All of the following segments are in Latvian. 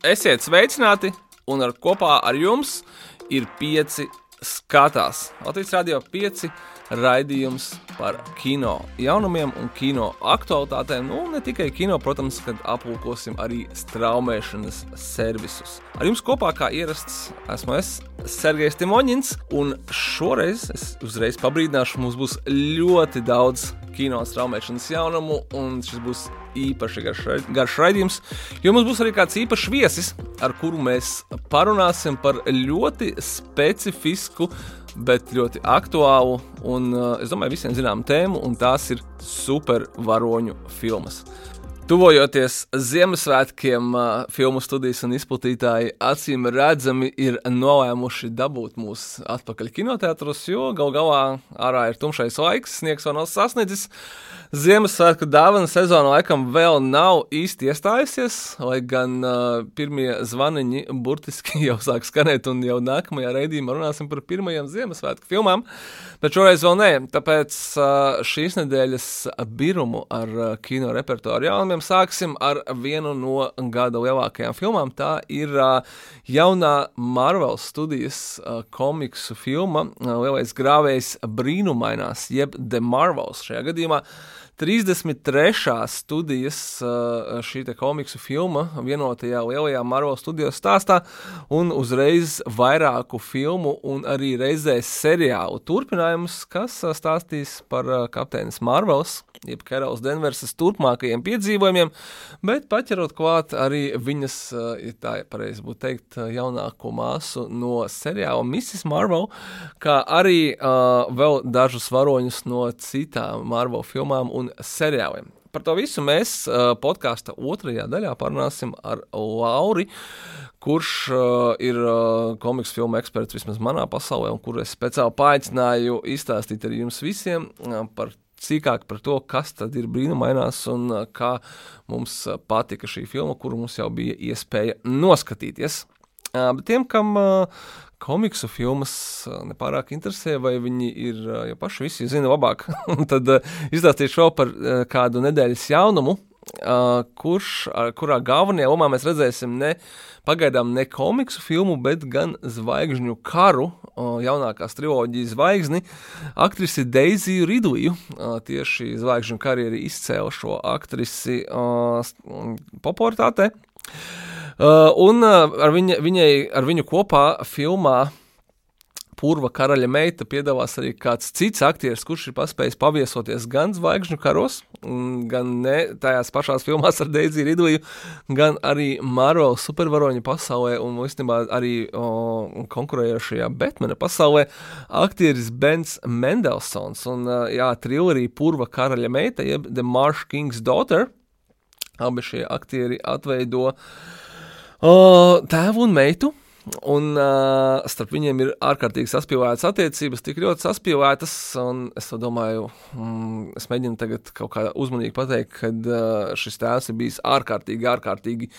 Esiet sveicināti, un ar kopā ar jums ir pieci skatās. Latvijas radio 5 raidījums par kino jaunumiem un kino aktualitātēm. Nu, ne tikai kino, protams, kad aplūkosim arī straumēšanas servisus. Ar jums kopā, kā ierasts, esmu es, Sergejs Timoņins, un šoreiz es uzreiz pabrīdināšu, mums būs ļoti daudz kino straumēšanas jaunumu, un šis būs īpaši garš, garš raidījums, jo mums būs arī kāds īpašs viesis, ar kuru mēs parunāsim par ļoti specifisku bet ļoti aktuālu un, uh, es domāju, visiem zināmu tēmu, un tās ir supervaroņu filmas. Tuvojoties Ziemassvētkiem, filmu studijas un izplatītāji acīm redzami ir nolēmuši dabūt mūs atpakaļ kinoteātros, jo gal galā ārā ir tumšais laiks, sniegs vēl nav sasniedzis. Ziemassvētku dāvana sezona laikam vēl nav īsti iestājusies, lai gan uh, pirmie zvaniņi burtiski jau sāk skanēt, un jau nākamajā raidījumā runāsim par pirmajām Ziemassvētku filmām. Bet šoreiz vēl nē, tāpēc uh, šīs nedēļas birumu ar uh, kino repertuāru jaunumiem sāksim ar vienu no gada lielākajām filmām. Tā ir uh, jaunā Marvel studijas uh, komiksu filma uh, Lielais grāvējs brīnumainās, jeb The Marvels šajā gadījumā. 33. studijas šī komiksu filma vienotajā lielajā Marvel studijas stāstā, un uzreiz vairāku filmu un arī reizē seriālu turpinājums, kas stāstīs par kapteinis Marvels, jeb Kerals Denversas turpmākajiem piedzīvojumiem, bet paķerot klāt arī viņas, ja tā ir pareizi būtu teikt, jaunāko māsu no seriāla Mrs. Marvel, kā arī uh, vēl dažus varoņus no citām Marvel filmām un seriāliem. Par to visu mēs uh, podkāstu otrajā daļā parunāsim ar Lauri, kurš uh, ir uh, komiksu filmu eksperts vismaz manā pasaulē, un kur es speciāli paaicināju izstāstīt arī jums visiem uh, par sīkāk par to, kas tad ir brīnumainās un kā mums patika šī filma, kuru mums jau bija iespēja noskatīties. Bet tiem, kam komiksu filmas nepārāk interesē, vai viņi ir jau paši visi zina labāk. tad izstāstīšu vēl par kādu nedēļas jaunumu, kurš, kurā galvenajā lomā mēs redzēsim ne pagaidām ne komiksu filmu, bet gan zvaigžņu karu, jaunākās triloģijas zvaigzni, aktrisi Deiziju Ridliju. Tieši zvaigžņu karjeru izcēla šo aktrisi popularitātē. Uh, un uh, ar, viņa, viņai, ar viņu kopā filmā Purva karaļa meita piedalās arī kāds cits aktieris, kurš ir paspējis paviesoties gan zvaigžņu karos, gan ne tajās pašās filmās ar Deiziju Ridliju, gan arī Marvel supervaroņa pasaulē un īstenībā arī o, konkurējošajā Batmana pasaulē aktieris Bens Mendelsons un jā, trilerī Purva karaļa meita, jeb The Marsh King's Daughter. Abi šie aktieri atveido Uh, tēvu un meitu. Un uh, starp viņiem ir ārkārtīgi saspīlētas attiecības, tik ļoti saspīlētas. Es domāju, mm, es mēģinu tagad kaut kā uzmanīgi pateikt, ka uh, šis tēvs ir bijis ārkārtīgi, ārkārtīgi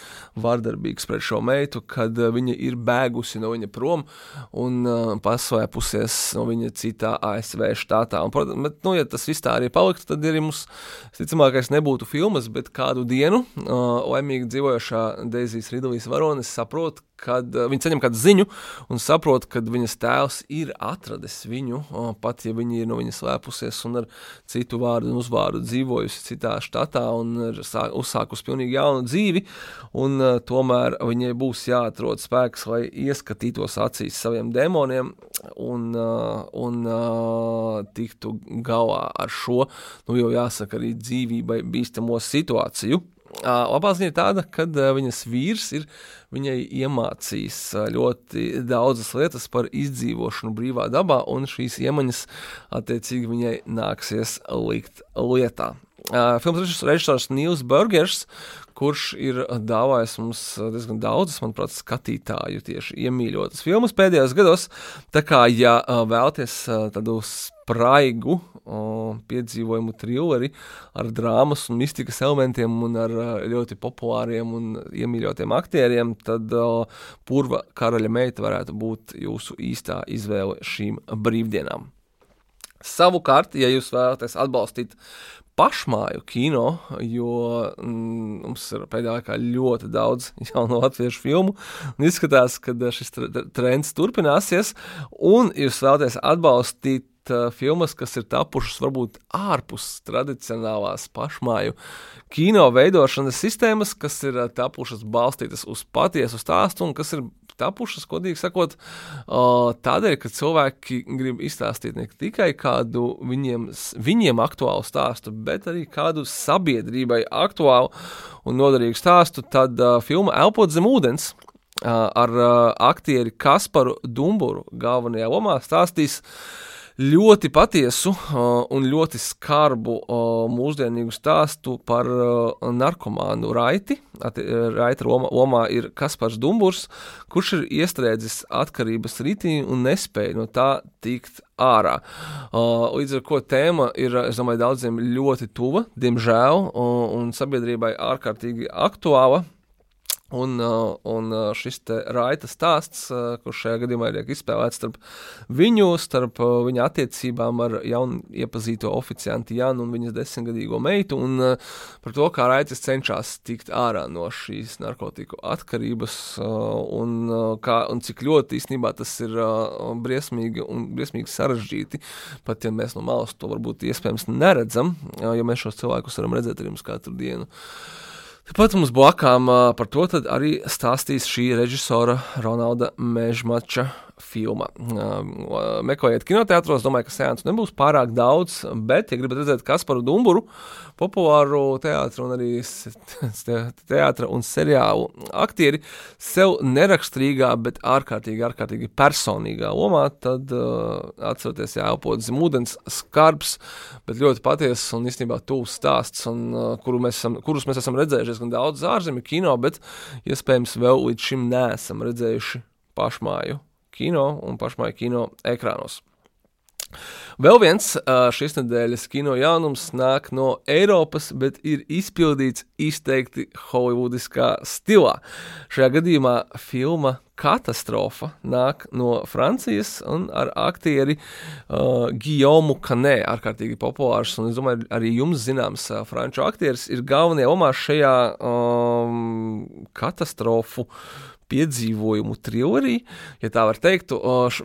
vardarbīgs pret šo meitu, kad uh, viņa ir bēgusi no viņa prom un uh, paslēpusies no viņa citā ASV štātā. Un, protams, bet, nu, ja tas viss tā arī paliktu, tad arī mums, ticamākais, nebūtu filmas, bet kādu dienu uh, laimīgi dzīvojošā Deizijas Ridlīs varonis saprot, kad uh, viņi saņem kādu ziņu un saprot, ka viņas tēvs ir atradis viņu, o, pat ja viņa ir no viņas slēpusies un ar citu vārdu un uzvārdu dzīvojusi citā štatā un ir uzsākusi pilnīgi jaunu dzīvi, un uh, tomēr viņai būs jāatrod spēks, lai ieskatītos acīs saviem demoniem un, uh, un uh, tiktu galā ar šo, nu jau jāsaka, arī dzīvībai bīstamo situāciju. Labā ziņa ir tāda, ka viņas vīrs ir viņai iemācījis ļoti daudzas lietas par izdzīvošanu brīvā dabā, un šīs iemaņas attiecīgi viņai nāksies likt lietā. Filmas režisors Nils Burgers, kurš ir dāvājis mums diezgan daudzas, manuprāt, skatītāju tieši iemīļotas filmas pēdējos gados. Tā kā, ja vēlaties tādu spraigu o, piedzīvojumu trilleri ar drāmas un mistikas elementiem un ar ļoti populāriem un iemīļotiem aktieriem, tad o, Purva karaļa meita varētu būt jūsu īstā izvēle šīm brīvdienām. Savukārt, ja jūs vēlaties atbalstīt pašmāju kino, jo mm, mums ir pēdējā laikā ļoti daudz jaunu latviešu filmu. Izskatās, ka šis trends turpināsies, un jūs vēlaties atbalstīt uh, filmas, kas ir tapušas varbūt ārpus tradicionālās pašmāju kino veidošanas sistēmas, kas ir uh, tapušas balstītas uz patiesu stāstu un kas ir tapušas, godīgi sakot, tādēļ, ka cilvēki grib izstāstīt ne tikai kādu viņiem, viņiem aktuālu stāstu, bet arī kādu sabiedrībai aktuālu un noderīgu stāstu, tad uh, filma Elpot zem ūdens uh, ar uh, aktieri Kasparu Dumburu galvenajā lomā stāstīs uh, ļoti patiesu uh, un ļoti skarbu uh, mūsdienīgu stāstu par uh, narkomānu Raiti. Raita lomā ir Kaspars Dumburs, kurš ir iestrēdzis atkarības ritī un nespēja no tā tikt ārā. Līdz ar to tēma ir, domāju, daudziem ļoti tuva, diemžēl, un sabiedrībai ārkārtīgi aktuāla. Un, uh, un uh, šis raita stāsts, uh, kurš šajā gadījumā ir izspēlēts starp viņu, starp viņa attiecībām ar jaunu iepazīto oficiantu Janu un viņas desmitgadīgo meitu, un par to, kā raitas cenšas tikt ārā no šīs narkotiku atkarības, un, kā, un cik ļoti īstenībā tas ir briesmīgi un briesmīgi sarežģīti, pat ja mēs no malas to varbūt iespējams neredzam, jo mēs šos cilvēkus varam redzēt arī mums katru dienu. Uh, Tāpat mums blakām par to arī stāstīs šī režisora Ronalda Mežmača filma. Meklējiet kinoteātros, domāju, ka seansu nebūs pārāk daudz, bet, ja gribat redzēt Kasparu Dumburu, populāru teātru un arī teātra un seriālu aktieri sev neraksturīgā, bet ārkārtīgi, ārkārtīgi personīgā lomā, tad uh, atcerieties, jāelpot zem ūdens skarbs, bet ļoti patiesas un īstenībā tūs stāsts, un, uh, kuru mēs esam, kurus mēs esam redzējuši gan daudz ārzemju kino, bet iespējams vēl līdz šim neesam redzējuši pašmāju kino un pašmāju kino ekrānos. Vēl viens šīs nedēļas kino jaunums nāk no Eiropas, bet ir izpildīts izteikti holivudiskā stilā. Šajā gadījumā filma Katastrofa nāk no Francijas un ar aktieri uh, Guillaume Kanē, ārkārtīgi populārs un, es domāju, arī jums zināms uh, franču aktieris, ir galvenie omā šajā um, katastrofu piedzīvojumu trilerī, ja tā var teikt.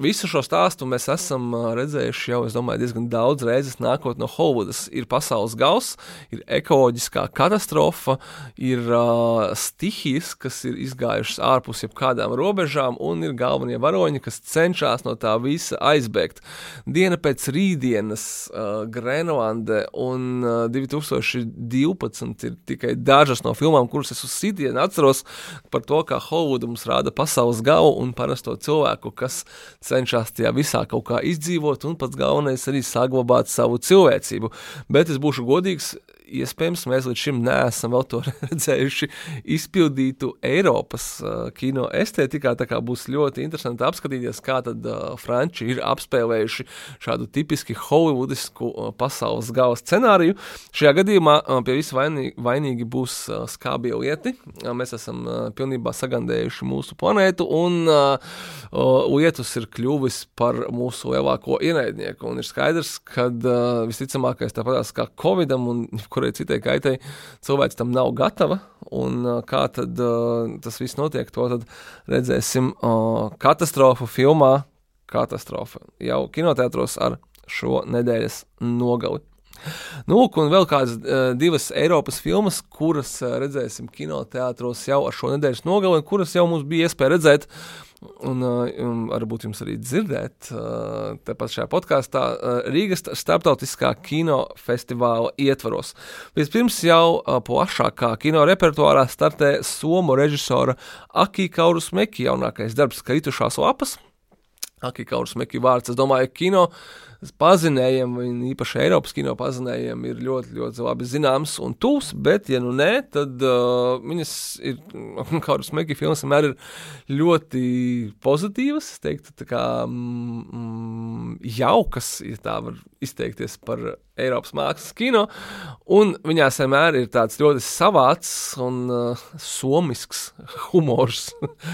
Visu šo stāstu mēs esam redzējuši jau, es domāju, diezgan daudz reizes nākot no Hollywoodas. Ir pasaules gals, ir ekoloģiskā katastrofa, ir uh, stihijas, kas ir izgājušas ārpus jebkādām robežām, un ir galvenie varoņi, kas cenšas no tā visa aizbēgt. Diena pēc rītdienas, uh, Grenlande un uh, 2012 ir tikai dažas no filmām, kuras es uz sitienu atceros par to, kā Hollywooda mums rāda pasaules galu un parasto cilvēku, kas cenšas tajā visā kaut kā izdzīvot un pats galvenais arī saglabāt savu cilvēcību. Bet es būšu godīgs, iespējams, mēs līdz šim neesam vēl to redzējuši izpildītu Eiropas uh, kino estētikā. Tā kā būs ļoti interesanti apskatīties, kā tad uh, Franči ir apspēlējuši šādu tipiski hollywoodisku uh, pasaules gala scenāriju. Šajā gadījumā uh, pie visa vainīgi, vainīgi būs uh, skābie lieti. Uh, mēs esam uh, pilnībā sagandējuši mūsu planētu, un uh, uh, lietus ir kļuvis par mūsu lielāko ienaidnieku. Un ir skaidrs, ka uh, visticamākais tāpatās kā Covidam un kurai citai kaitai, cilvēks tam nav gatava. Un kā tad tas viss notiek, to redzēsim katastrofu filmā. Katastrofa jau kinoteātros ar šo nedēļas nogali. Nu, un vēl kādas uh, divas Eiropas filmas, kuras uh, redzēsim kinoteātros jau ar šo nedēļas nogali, kuras jau mums bija iespēja redzēt Un, un varbūt jums arī dzirdēt, tepat šajā podkāstā, Rīgas starptautiskā kinofestivāla ietvaros. Vispirms jau plašākā kino repertuārā startē somu režisora Aki Kaurus Meki jaunākais darbs Kritušās lapas. Aki Kaurus Meki vārds, es domāju, kino uh, pazinējiem, un īpaši Eiropas kino pazinējiem, ir ļoti, ļoti labi zināms un tūs, bet, ja nu nē, tad uh, viņas ir, kaut kādas smagi filmas vienmēr ir ļoti pozitīvas, es teiktu, tā kā mm, jaukas, ja tā var izteikties par Eiropas mākslas kino, un viņās vienmēr ir tāds ļoti savāds un uh, somisks humors.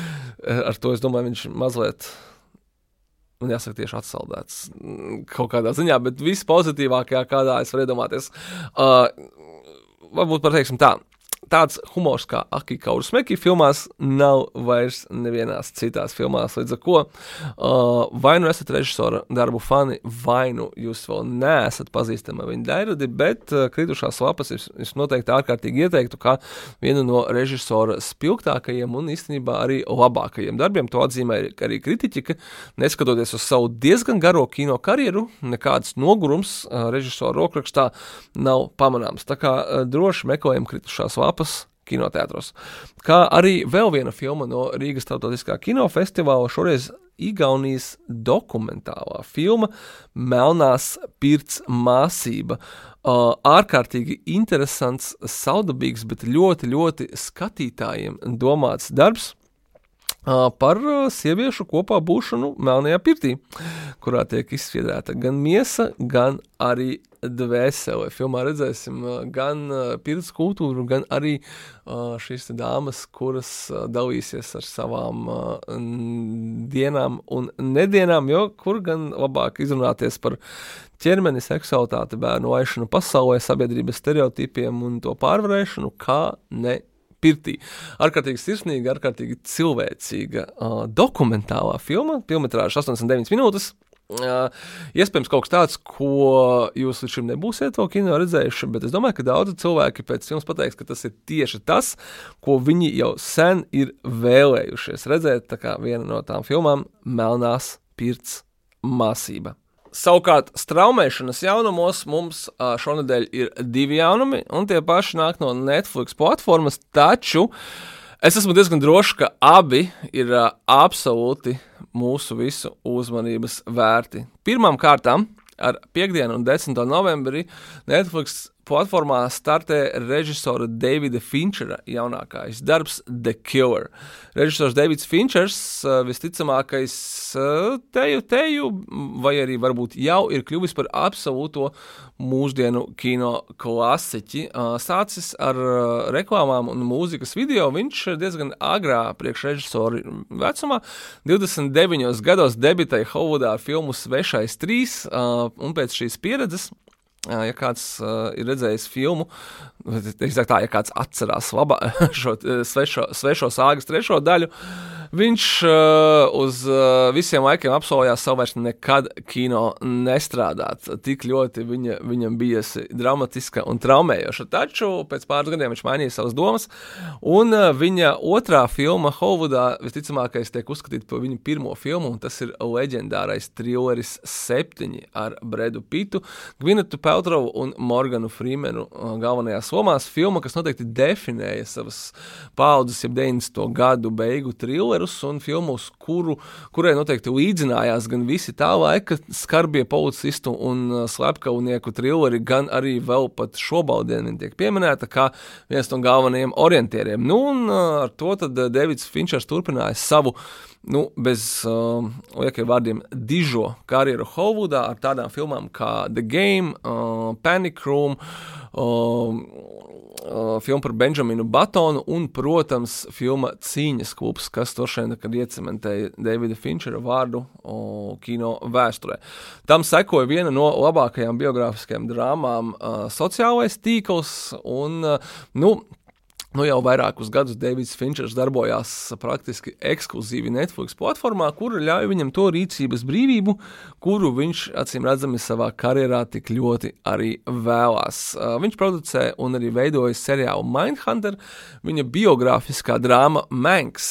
Ar to, es domāju, viņš mazliet man jāsaka, tieši atsaldēts mm, kaut kādā ziņā, bet viss pozitīvākajā, kādā es varu iedomāties. Uh, varbūt par teiksim tā, tāds humors kā Akika Urusmeki filmās nav vairs nevienās citās filmās. Līdz ar to uh, vai nu esat režisora darbu fani, vai nu jūs vēl neesat pazīstami viņa dairadi, bet uh, kritušās lapas es, es noteikti ārkārtīgi ieteiktu kā vienu no režisora spilgtākajiem un īstenībā arī labākajiem darbiem. To atzīmē arī kritiķi, ka neskatoties uz savu diezgan garo kino karjeru, nekāds nogurums uh, režisora rokrakstā nav pamanāms. Tā kā uh, droši meklējam kritušās lapas lapas kinoteātros. Kā arī vēl viena filma no Rīgas Startautiskā kinofestivāla, šoreiz Igaunijas dokumentālā filma Melnās pirts māsība. Uh, ārkārtīgi interesants, saudabīgs, bet ļoti, ļoti skatītājiem domāts darbs par sieviešu kopā būšanu Melnajā pirtī, kurā tiek izsviedrēta gan miesa, gan arī dvēsele. Filmā redzēsim gan pirts kultūru, gan arī šīs dāmas, kuras dalīsies ar savām dienām un nedienām, jo kur gan labāk izrunāties par ķermeni, seksualitāti, bērnu laišanu pasaulē, sabiedrības stereotipiem un to pārvarēšanu, kā ne pirtī. Ārkārtīgi sirsnīga, ārkārtīgi cilvēcīga uh, dokumentālā filma, filmetrāža 89 minūtes. Uh, iespējams, kaut kas tāds, ko jūs līdz šim nebūsiet to kino redzējuši, bet es domāju, ka daudzi cilvēki pēc jums pateiks, ka tas ir tieši tas, ko viņi jau sen ir vēlējušies redzēt. Tā kā viena no tām filmām - Melnās pirts māsība. Savukārt, straumēšanas jaunumos mums šonadēļ ir divi jaunumi, un tie paši nāk no Netflix platformas. Taču es esmu diezgan drošs, ka abi ir absolūti mūsu visu uzmanības vērti. Pirmkārt, ar piekdienu un 10. novembrī Netflix platformā startē režisora Davida Finčera jaunākais darbs The Killer. Režisors Davids Finčers eh, visticamākais eh, teju, teju, vai arī varbūt jau ir kļuvis par absolūto mūsdienu kino klasiķi. Eh, sācis ar reklāmām un mūzikas video, viņš diezgan agrā priekšrežisora vecumā, 29 gados debitēja Hollywoodā ar filmu Svešais 3, un pēc šīs pieredzes Ja kāds ir redzējis filmu, tad, tā, ja kāds atcerās laba, šo svešo, svešo sāgas trešo daļu, Viņš uh, uz uh, visiem laikiem apsolījās savu vairs nekad kino nestrādāt. Tik ļoti viņa, viņam bijusi dramatiska un traumējoša. Taču pēc pāris gadiem viņš mainīja savas domas, un uh, viņa otrā filma Hollywoodā visticamākais tiek uzskatīta par viņa pirmo filmu, un tas ir leģendārais trilleris Septiņi ar Bredu Pitu, Gvinetu Peltrovu un Morganu Freemanu galvenajās lomās. Filma, kas noteikti definēja savas paudzes, jeb 90. gadu beigu trilleru trillerus un filmu, kuru, kurai noteikti līdzinājās gan visi tā laika skarbie policistu un uh, slepkavnieku trilleri, gan arī vēl pat šobaldieni tiek pieminēta kā viens no galvenajiem orientieriem. Nu, un uh, ar to tad uh, Davids Finčers turpināja savu nu, bez uh, liekiem vārdiem, dižo karjeru Hollywoodā ar tādām filmām kā The Game, uh, Panic Room, uh, uh, filma par Benjaminu Batonu un, protams, filma Cīņas klubs, kas to šeit iecementēja Davida Finčera vārdu uh, kino vēsturē. Tam sekoja viena no labākajām biogrāfiskajām drāmām uh, - sociālais tīkls, un, uh, nu, Nu, jau vairākus gadus Deivids Finčers darbojās praktiski ekskluzīvi Netflix platformā, kura ļauj viņam to rīcības brīvību, kuru viņš, acīm redzami, savā karjerā tik ļoti arī vēlās. Viņš producē un arī veidoja seriālu Mindhunter. Viņa biogrāfiskā drāma Manks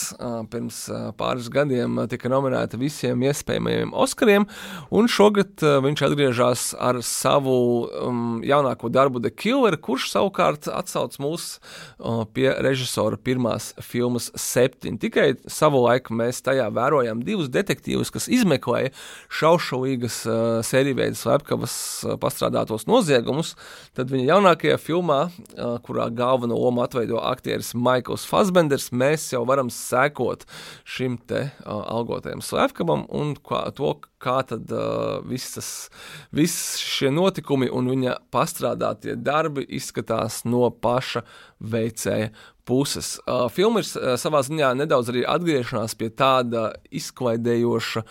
pirms pāris gadiem tika nominēta visiem iespējamajiem Oskariem, un šogad viņš atgriežas ar savu um, jaunāko darbu The Killer, kurš savukārt atsauc mūs uh, pie režisora pirmās filmas septiņi. Tikai savu laiku mēs tajā vērojam divus detektīvus, kas izmeklēja šaušalīgas uh, sērijveidas slepkavas uh, pastrādātos noziegumus. Tad viņa jaunākajā filmā, uh, kurā galveno lomu atveido aktieris Maikls Fassbenders, mēs jau varam sekot šim te uh, algotajam slepkavam un kā, to, kā tad uh, visas, visas šie notikumi un viņa pastrādātie darbi izskatās no paša veicēja puses. Uh, filma ir uh, savā ziņā nedaudz arī atgriešanās pie tāda izklaidējoša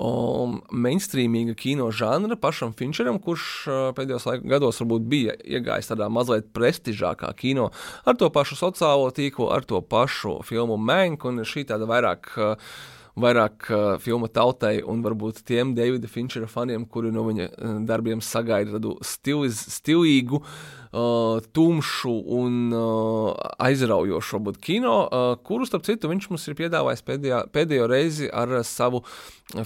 um, mainstreamīga kino žanra pašam Finčeram, kurš uh, pēdējos gados varbūt bija iegājis tādā mazliet prestižākā kino ar to pašu sociālo tīklu, ar to pašu filmu Mank un šī tāda vairāk uh, vairāk uh, filmu tautai un varbūt tiem Davida Finčera faniem, kuri no viņa uh, darbiem sagaida tādu stiliz, stilīgu uh, uh, tumšu un uh, aizraujošu varbūt kino, uh, kuru, starp citu, viņš mums ir piedāvājis pēdējā, pēdējo reizi ar savu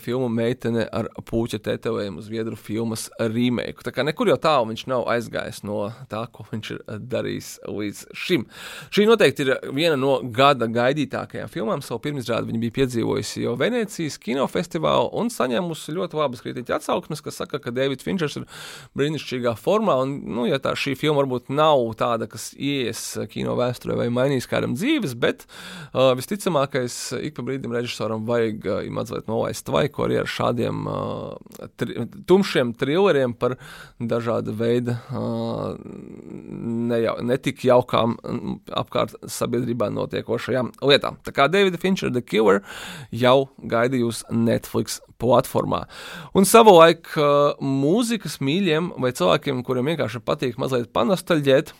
filmu Meitene ar puķa tetovējumu uz Viedru filmas remake. Tā kā nekur jau tālu viņš nav aizgājis no tā, ko viņš ir darījis līdz šim. Šī noteikti ir viena no gada gaidītākajām filmām. Savu pirmizrādi viņa bija piedzīvojusi jau Venecijas kinofestivālā un saņēmusi ļoti labas kritiķa atsauksmes, kas saka, ka Davids Finčers ir brīnišķīgā formā. Un, nu, ja tā šī filma varbūt nav tāda, kas ies kino vēsturē vai mainīs kādam dzīves, bet uh, visticamākais ik pa brīdim režisoram vajag uh, mazliet nolaist vaiku arī ar šādiem uh, tri, tumšiem thrilleriem par dažāda veida uh, nejau, netik jaukām apkārt sabiedrībā notiekošajām lietām. Tā kā Davida Fincher The Killer jau gaida jūs Netflix platformā. Un savulaik uh, mūzikas mīļiem vai cilvēkiem, kuriem vienkārši patīk mazliet panastaļģēt,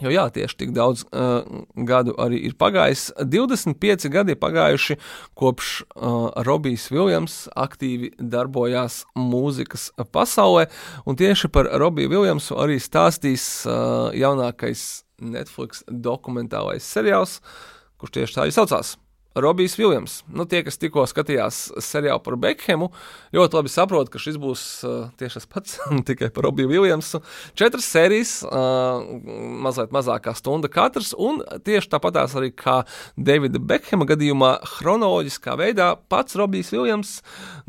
Jo jā, tieši tik daudz uh, gadu arī ir pagājis. 25 gadi pagājuši kopš uh, Robijs Viljams aktīvi darbojās mūzikas pasaulē, un tieši par Robiju Viljamsu arī stāstīs uh, jaunākais Netflix dokumentālais seriāls, kurš tieši tā arī saucās Robijs Viljams. Nu, tie, kas tikko skatījās seriālu par Bekhemu, ļoti labi saprot, ka šis būs uh, tieši tas pats, tikai par Robiju Viljamsu. Četras sērijas, uh, mazliet mazākā stunda katrs, un tieši tāpatās arī kā Davida Bekhema gadījumā, chronoloģiskā veidā pats Robijs Viljams,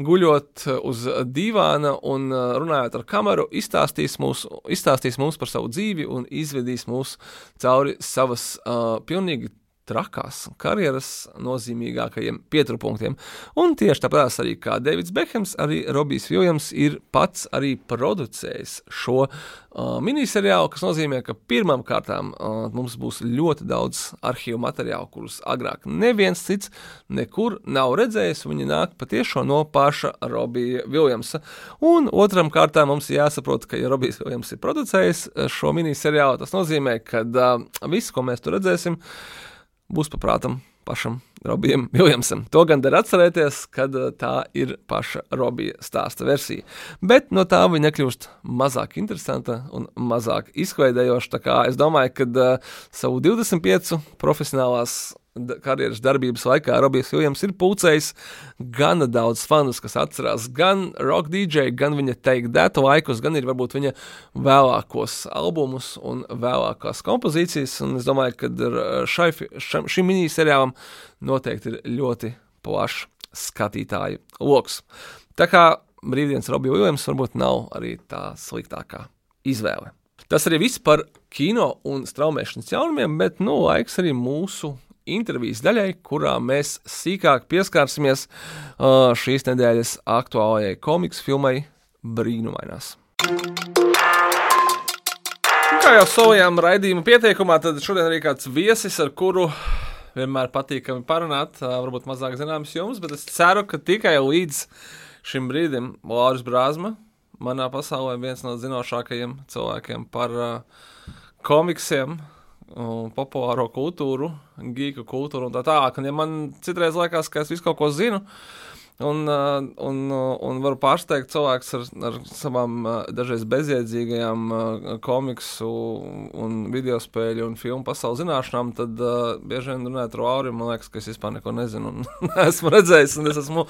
guļot uz divāna un uh, runājot ar kameru, izstāstīs, mūs, izstāstīs mums par savu dzīvi un izvedīs mūs cauri savas uh, pilnīgi trakās karjeras nozīmīgākajiem pieturpunktiem. Un tieši tāpēc arī kā Davids Bekhams, arī Robijs Viljams ir pats arī producējis šo uh, miniseriālu, kas nozīmē, ka pirmām kārtām uh, mums būs ļoti daudz arhīvu materiālu, kurus agrāk neviens cits nekur nav redzējis. Viņi nāk patiešām no paša Robija Viljamsa. Un otram kārtām mums jāsaprot, ka, ja Robijs Viljams ir producējis šo miniseriālu, tas nozīmē, ka uh, viss, ko mēs tur redzēsim, būs paprātam pašam Robijam Viljamsam. To gan der atcerēties, kad uh, tā ir paša Robija stāsta versija. Bet no tā viņa nekļūst mazāk interesanta un mazāk izklaidējoša. Tā kā es domāju, ka uh, savu 25 profesionālās karjeras darbības laikā Robijs Viljams ir pulcējis gana daudz fanus, kas atcerās gan rock DJ, gan viņa teikt dēta laikus, gan ir varbūt viņa vēlākos albumus un vēlākās kompozīcijas. Un es domāju, ka šai, šim, šim miniseriālam noteikti ir ļoti plašs skatītāju lokus. Tā kā brīvdienas Robija Viljams varbūt nav arī tā sliktākā izvēle. Tas arī viss par kino un straumēšanas jaunumiem, bet nu, laiks arī mūsu intervijas daļai, kurā mēs sīkāk pieskarsimies uh, šīs nedēļas aktuālajai komiksu filmai Brīnumainās. Kā jau solījām raidījuma pieteikumā, tad šodien arī kāds viesis, ar kuru vienmēr patīkami parunāt, uh, varbūt mazāk zināms jums, bet es ceru, ka tikai līdz šim brīdim Lāris Brāzma manā pasaulē viens no zinošākajiem cilvēkiem par uh, komiksiem, populāro kultūru, geeku kultūru un tā tālāk. Un, ja man citreiz liekas, ka es visu kaut ko zinu, un, un, un varu pārsteigt cilvēks ar, ar savām dažreiz bezjēdzīgajām komiksu un video spēļu un filmu pasaules zināšanām, tad uh, bieži vien runājot ar Auri, man liekas, ka es vispār neko nezinu esmu redzējis, un es esmu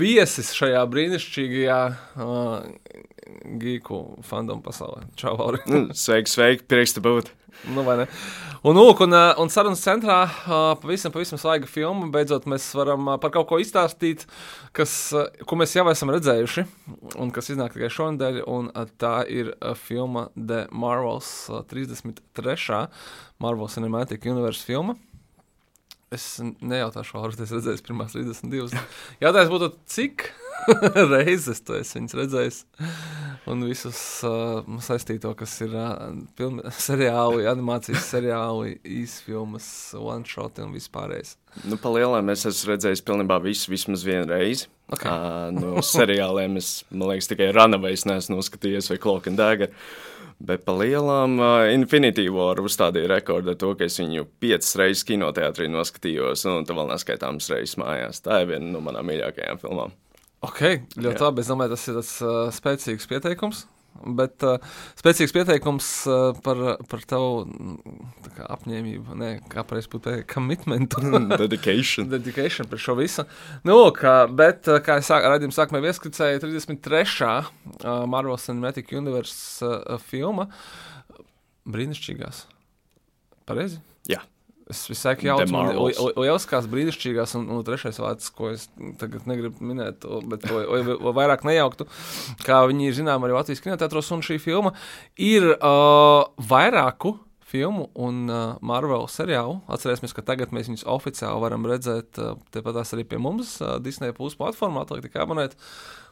viesis šajā brīnišķīgajā uh, geeku fandom pasaulē. Čau, Auri! sveiki, sveiki, prieks te būt! Nu, un, lūk, un, uh, un sarunas centrā uh, pavisam, pavisam svaiga filma. Beidzot, mēs varam uh, par kaut ko izstāstīt, kas, ko mēs jau esam redzējuši, un kas iznāk tikai šonadēļ. Tā ir filma The Marvels 33. Marvel Cinematic Universe filma. Es nejautāšu, vai esmu redzējis pirmās 32. Jautājums būtu, cik reizes, to es viņas redzējis. Un visus uh, saistīto, kas ir uh, pilni, seriāli, animācijas seriāli, īsfilmas, one shot un vispārējais. Nu, pa lielām es esmu redzējis pilnībā visu vismaz vienu reizi. Okay. Uh, no seriāliem es, man liekas, tikai Runaways neesmu noskatījies vai Cloak and Dagger. Bet par lielām uh, Infinity War uzstādīja rekordu ar to, ka es viņu piecas reizes kinoteātrī noskatījos, un tā vēl neskaitāmas reizes mājās. Tā ir viena no manām mīļākajām filmām. Ok, ļoti labi. Es domāju, tas ir tāds uh, spēcīgs pieteikums. Bet uh, spēcīgs pieteikums uh, par, par tavu mm, kā, apņēmību, ne, kā pareizi būtu teikt, commitmentu. Dedication. Dedication par šo visu. Nu, kā, bet, uh, kā es sāk, redzēju, sākumā ieskicēju 33. Uh, Marvel Cinematic Universe uh, filma brīnišķīgās. Pareizi? Jā. Es visai jaucu, man lieliskās, brīnišķīgās, un, un trešais vārds, ko es tagad negribu minēt, bet to o, vairāk nejauktu, kā viņi ir zinām arī Latvijas kinoteātros, un šī filma ir uh, vairāku filmu un uh, Marvel seriālu. Atcerēsimies, ka tagad mēs viņus oficiāli varam redzēt uh, tepatās arī pie mums, uh, Disney Plus platformā, atliek tikai abonēt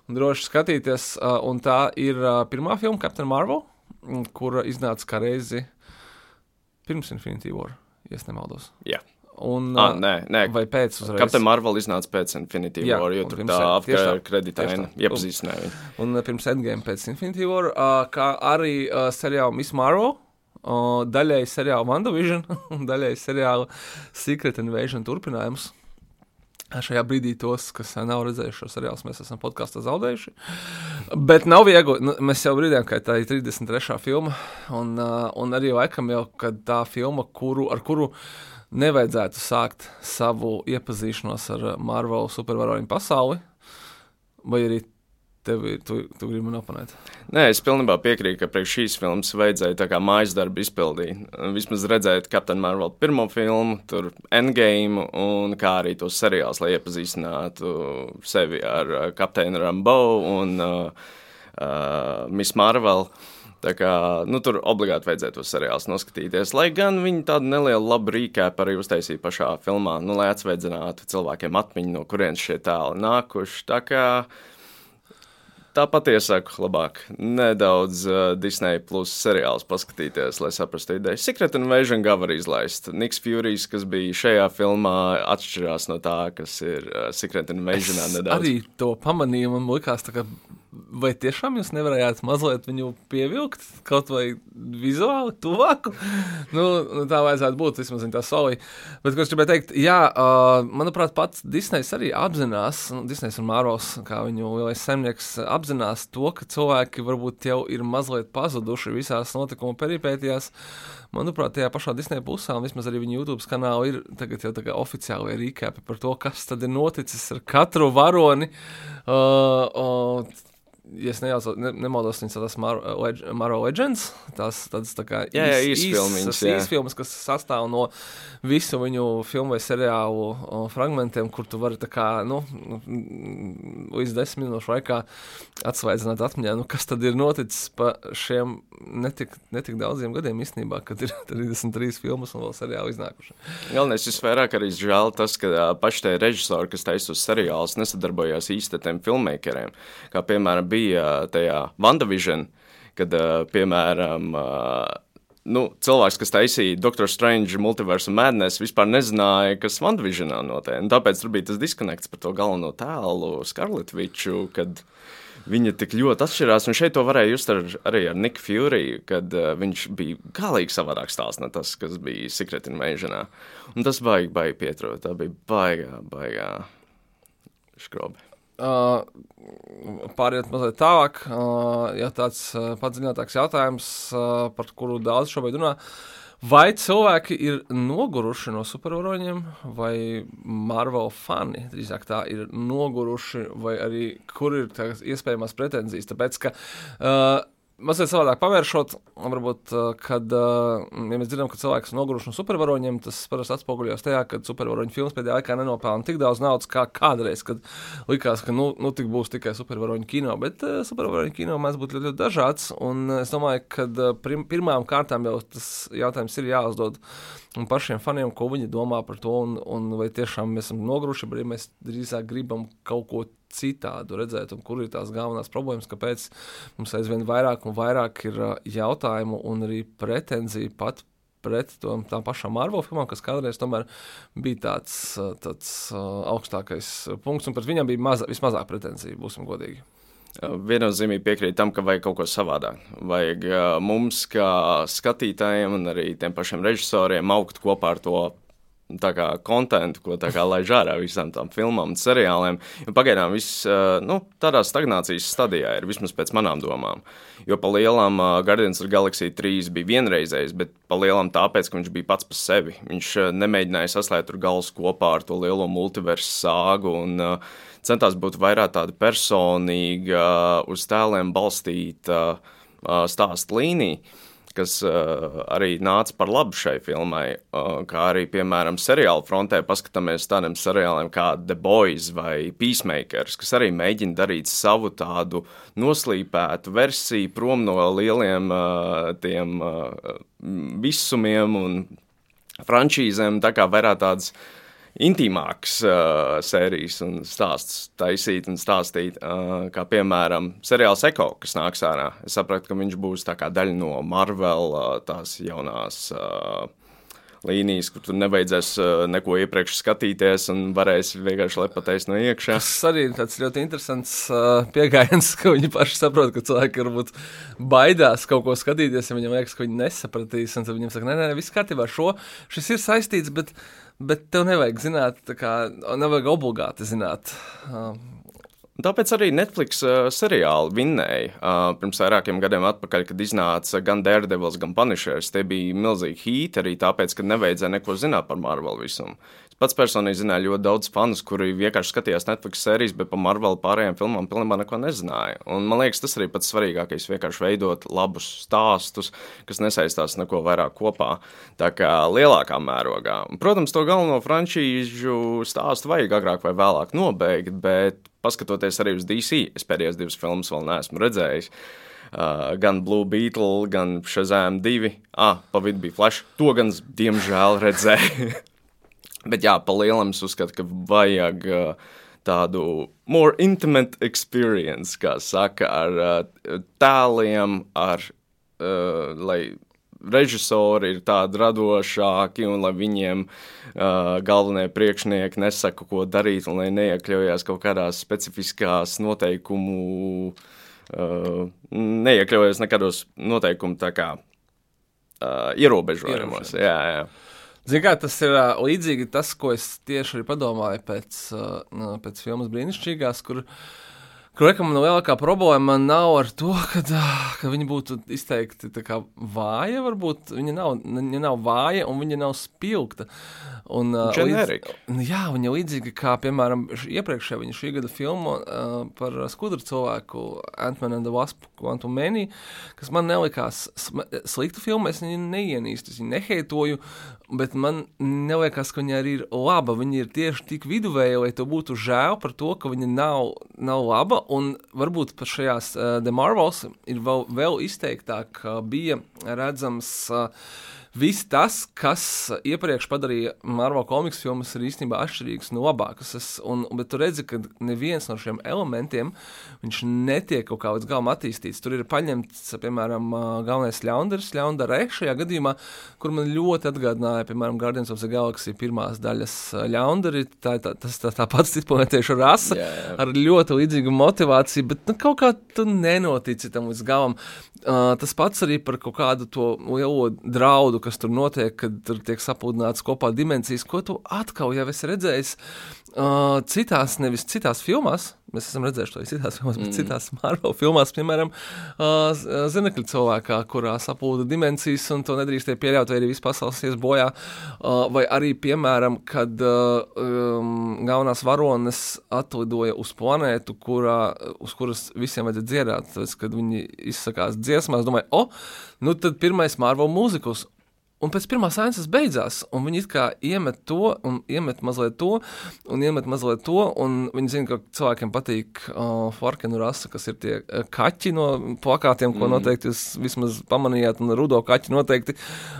un droši skatīties. Uh, un tā ir uh, pirmā filma, Captain Marvel, kura iznāca kā reizi pirms Infinity War ja nemaldos. Jā. Un, ah, nē, nē. Vai pēc tam? Captain Marvel iznāca pēc Infinity Jā, War, jo tur tā apgāja kreditēna iepazīstināja viņu. Un pirms Endgame pēc Infinity War, uh, kā arī uh, seriāla Miss Marvel, uh, daļēji seriāla WandaVision un daļēji seriāla Secret Invasion turpinājums. Šajā brīdī tos, kas nav redzējuši šo seriālu, mēs esam podkāstā zaudējuši. Bet nav viegli. Nu, mēs jau brīdījām, ka tā ir 33. filma. Un, uh, un arī laikam jau tā filma, kuru, ar kuru nevajadzētu sākt savu iepazīšanos ar Marvel supervaroņu pasauli. Vai arī tevi, tu, tu gribi man oponēt? Nē, es pilnībā piekrītu, ka priekš šīs filmas vajadzēja tā kā mājas darbu izpildīt. Vismaz redzēt Captain Marvel pirmo filmu, tur Endgame, un kā arī tos seriālus, lai iepazīstinātu sevi ar Kapteinu Rambo un uh, uh, Miss Marvel. Tā kā, nu, tur obligāti vajadzētu tos seriālus noskatīties. Lai gan viņi tādu nelielu labu rīkēpu arī uztaisīja pašā filmā, nu, lai atsveidzinātu cilvēkiem atmiņu, no kurienes šie tēli nākuši. Tā kā Tāpat iesaku labāk nedaudz uh, Disney plus seriālus paskatīties, lai saprastu ideju. Secret Invasion gava arī izlaist. Niks Furijs, kas bija šajā filmā, atšķirās no tā, kas ir uh, Secret Invasionā nedaudz. Arī to pamanīju, man likās, ka vai tiešām jūs nevarējāt mazliet viņu pievilkt kaut vai vizuāli tuvāk? nu, nu, tā vajadzētu būt vismaz tā solī. Bet, ko es gribēju teikt, jā, uh, manuprāt, pats Disney's arī apzinās, nu, Disneys un Māros, kā viņu lielais zemnieks, apzinās to, ka cilvēki varbūt jau ir mazliet pazuduši visās notikuma peripētijās. Manuprāt, tajā pašā Disneja pusē, un vismaz arī viņa YouTube kanālā, ir tagad jau tā kā oficiāli rīkāpi par to, kas tad ir noticis ar katru varoni. Uh, uh, ja nejaucu, ne, nemaldos, viņas tās Marvel Mar Legends. Tas tāds tā kā jā, jā, īsfilmas, īsfilmas, kas sastāv no visu viņu filmu vai seriālu fragmentiem, kur tu vari tā kā, nu, nu līdz desmit minūšu laikā atsvaidzināt atmiņā, nu, kas tad ir noticis pa šiem netik, netik daudziem gadiem īstenībā, kad ir 33 filmas un vēl seriāli iznākuši. Galvenais visvairāk arī žēl tas, ka paši tie režisori, kas taisa uz seriālus, nesadarbojās īsti ar tiem filmmakeriem, kā piemēram bija tajā WandaVision, kad, piemēram, nu, cilvēks, kas taisīja Doctor Strange multiversu madness, vispār nezināja, kas WandaVisionā notiek. Tāpēc tur bija tas diskonekts par to galveno tēlu, Scarlet Witchu, kad viņa tik ļoti atšķirās. Un šeit to varēja just ar, arī ar Niku Fury, kad uh, viņš bija galīgi savādāk stāsts no tas, kas bija Secret Invasionā. Un tas baigi, baigi pietrūka. Tā bija baigā, baigā škrobi. Uh, pāriet mazliet tālāk, uh, ja tāds uh, padziļinātāks jautājums, uh, par kuru daudz šobrīd runā. Vai cilvēki ir noguruši no supervaroņiem, vai Marvel fani drīzāk tā ir noguruši, vai arī kur ir tās iespējamās pretenzijas? Tāpēc, ka uh, mazliet savādāk pavēršot, varbūt, kad ja mēs dzirdam, ka cilvēks ir noguruši no supervaroņiem, tas parasti atspoguļojas tajā, ka supervaroņu filmas pēdējā laikā nenopelna tik daudz naudas kā kādreiz, kad likās, ka nu, nu tik būs tikai supervaroņu kino, bet uh, supervaroņu kino mēdz būt ļoti, ļoti dažāds, un es domāju, ka pirmām kārtām jau tas jautājums ir jāuzdod un pašiem faniem, ko viņi domā par to, un, un vai tiešām mēs esam noguruši, vai mēs drīzāk gribam kaut ko citādu redzēt, un kur ir tās galvenās problēmas, kāpēc mums aizvien vairāk un vairāk ir jautājumu un arī pretenziju pat pret to, tām pašām Marvel filmām, kas kādreiz bija tāds, tāds augstākais punkts, un pret viņiem bija maza, vismazāk pretenziju, būsim godīgi. Viennozīmīgi piekrīt tam, ka vajag kaut ko savādāk. Vajag mums, kā skatītājiem, un arī tiem pašiem režisoriem, augt kopā ar to kontentu, ko tā kā laiž ārā visām tām filmām un seriāliem. Jo pagaidām viss nu, tādā stagnācijas stadijā ir, vismaz pēc manām domām. Jo pa lielām Guardians of Galaxy 3 bija vienreizējs, bet pa lielām tāpēc, ka viņš bija pats par sevi. Viņš nemēģināja saslēgt tur galus kopā ar to lielo multiversu sāgu un centās būt vairāk tāda personīga, uz tēliem balstīta stāstu līnija kas uh, arī nāca par labu šai filmai. Uh, kā arī, piemēram, seriāla frontē paskatāmies tādiem seriāliem kā The Boys vai Peacemakers, kas arī mēģina darīt savu tādu noslīpētu versiju prom no lieliem uh, tiem uh, visumiem un frančīzēm, tā kā vairāk tādas uh, intīmākas uh, sērijas un stāstus taisīt un stāstīt. Uh, kā piemēram, seriāls Eko, kas nāks ārā. Es sapratu, ka viņš būs daļa no Marvel uh, tās jaunās. Uh, līnijas, kur tur nevajadzēs uh, neko iepriekš skatīties un varēs vienkārši lepatēs no iekšā. Tas arī ir tāds ļoti interesants uh, pieejams, ka viņi paši saprot, ka cilvēki varbūt baidās kaut ko skatīties, ja viņam liekas, ka viņi nesapratīs. Tad viņiem saka, nē, nē, viss kārtībā, šo šis ir saistīts. Bet bet tev nevajag zināt, kā, nevajag obligāti zināt. Uh, Tāpēc arī Netflix uh, seriāli vinnēja uh, pirms vairākiem gadiem atpakaļ, kad iznāca gan Daredevils, gan Punishers. Tie bija milzīgi hīti arī tāpēc, ka nevajadzēja neko zināt par Marvel visumu. Pats personīgi zināju ļoti daudz fanus, kuri vienkārši skatījās Netflix sērijas, bet par Marvel pārējām filmām pilnībā neko nezināja. Un, man liekas, tas arī pats svarīgākais - vienkārši veidot labus stāstus, kas nesaistās neko vairāk kopā, tā kā lielākā mērogā. Protams, to galveno frančīžu stāstu vajag agrāk vai vēlāk nobeigt, bet paskatoties arī uz DC, es pēdējās divas filmas vēl neesmu redzējis. Uh, gan Blue Beetle, gan Shazam 2. Ah, pa vidu bija Flash. To gan, diemžēl, redzēju. Bet jā, pa lielam es uzskatu, ka vajag uh, tādu more intimate experience, kā saka, ar uh, tēliem, ar, uh, lai režisori ir tādi radošāki un lai viņiem uh, galvenie priekšnieki nesaka, ko darīt un lai neiekļaujas kaut kādās specifiskās noteikumu, uh, neiekļaujas nekādos noteikumu kā uh, ierobežojumos. Jā, jā. Ziniet, kā tas ir uh, līdzīgi tas, ko es tieši arī padomāju pēc, uh, pēc filmas brīnišķīgās, kur uh, Kruekam lielākā problēma nav ar to, ka, ka viņa būtu izteikti vāja. Varbūt viņa nav, viņa nav vāja un viņa nav spilgta. Un, līdz, jā, viņa līdzīga kā, piemēram, iepriekšējā viņa šī gada filma uh, par skudru cilvēku Ant-Man and the Wasp Quantum Many, kas man nelikās slikta filma. Es viņu neienīstu, es viņu neheitoju, bet man neliekas, ka viņa arī ir laba. Viņa ir tieši tik viduvēja, lai to būtu žēl par to, ka viņa nav, nav laba un varbūt pat šajās uh, The Marvels ir vēl, vēl izteiktāk uh, bija redzams. Uh, Viss tas, kas iepriekš padarīja Marvel komiksu filmas, ir īstenībā atšķirīgs no un, bet tu redzi, ka neviens no šiem elementiem netiek kaut kā līdz galam attīstīts. Tur ir paņemts, piemēram, galvenais ļaundaris, ļaundara šajā gadījumā, kur man ļoti atgādināja, piemēram, Guardians of the Galaxy pirmās daļas ļaundari. Tā ir tā, tas, tā, tā pats citplanētiešu rasa yeah, yeah. ar ļoti līdzīgu motivāciju, bet nu, kaut kā tu nenotici tam līdz galam. Uh, tas pats arī par kaut kādu to lielo draudu, kas tur notiek, kad tur tiek sapūdināts kopā dimensijas, ko tu atkal jau esi redzējis uh, citās, nevis citās filmās. Mēs esam redzējuši to citās filmās, bet mm. citās Marvel filmās, piemēram, uh, Zinekļa cilvēkā, kurā sapūda dimensijas, un to nedrīkstēja pieļaut, vai arī viss pasaules ies bojā. Uh, vai arī, piemēram, kad uh, um, galvenās varones atlidoja uz planētu, kurā, uz kuras visiem vajadzēja dziedāt, tāpēc, kad viņi izsakās dziesmās, domāju, o, oh, nu tad pirmais Marvel mūzikus, Un pēc pirmās sēnes tas beidzās, un viņi it kā iemet to, un iemet mazliet to, un iemet mazliet to, un viņi zina, ka cilvēkiem patīk uh, Falkenu rasa, kas ir tie kaķi no plakātiem, ko mm. noteikti jūs vismaz pamanījāt, un rudo kaķi noteikti.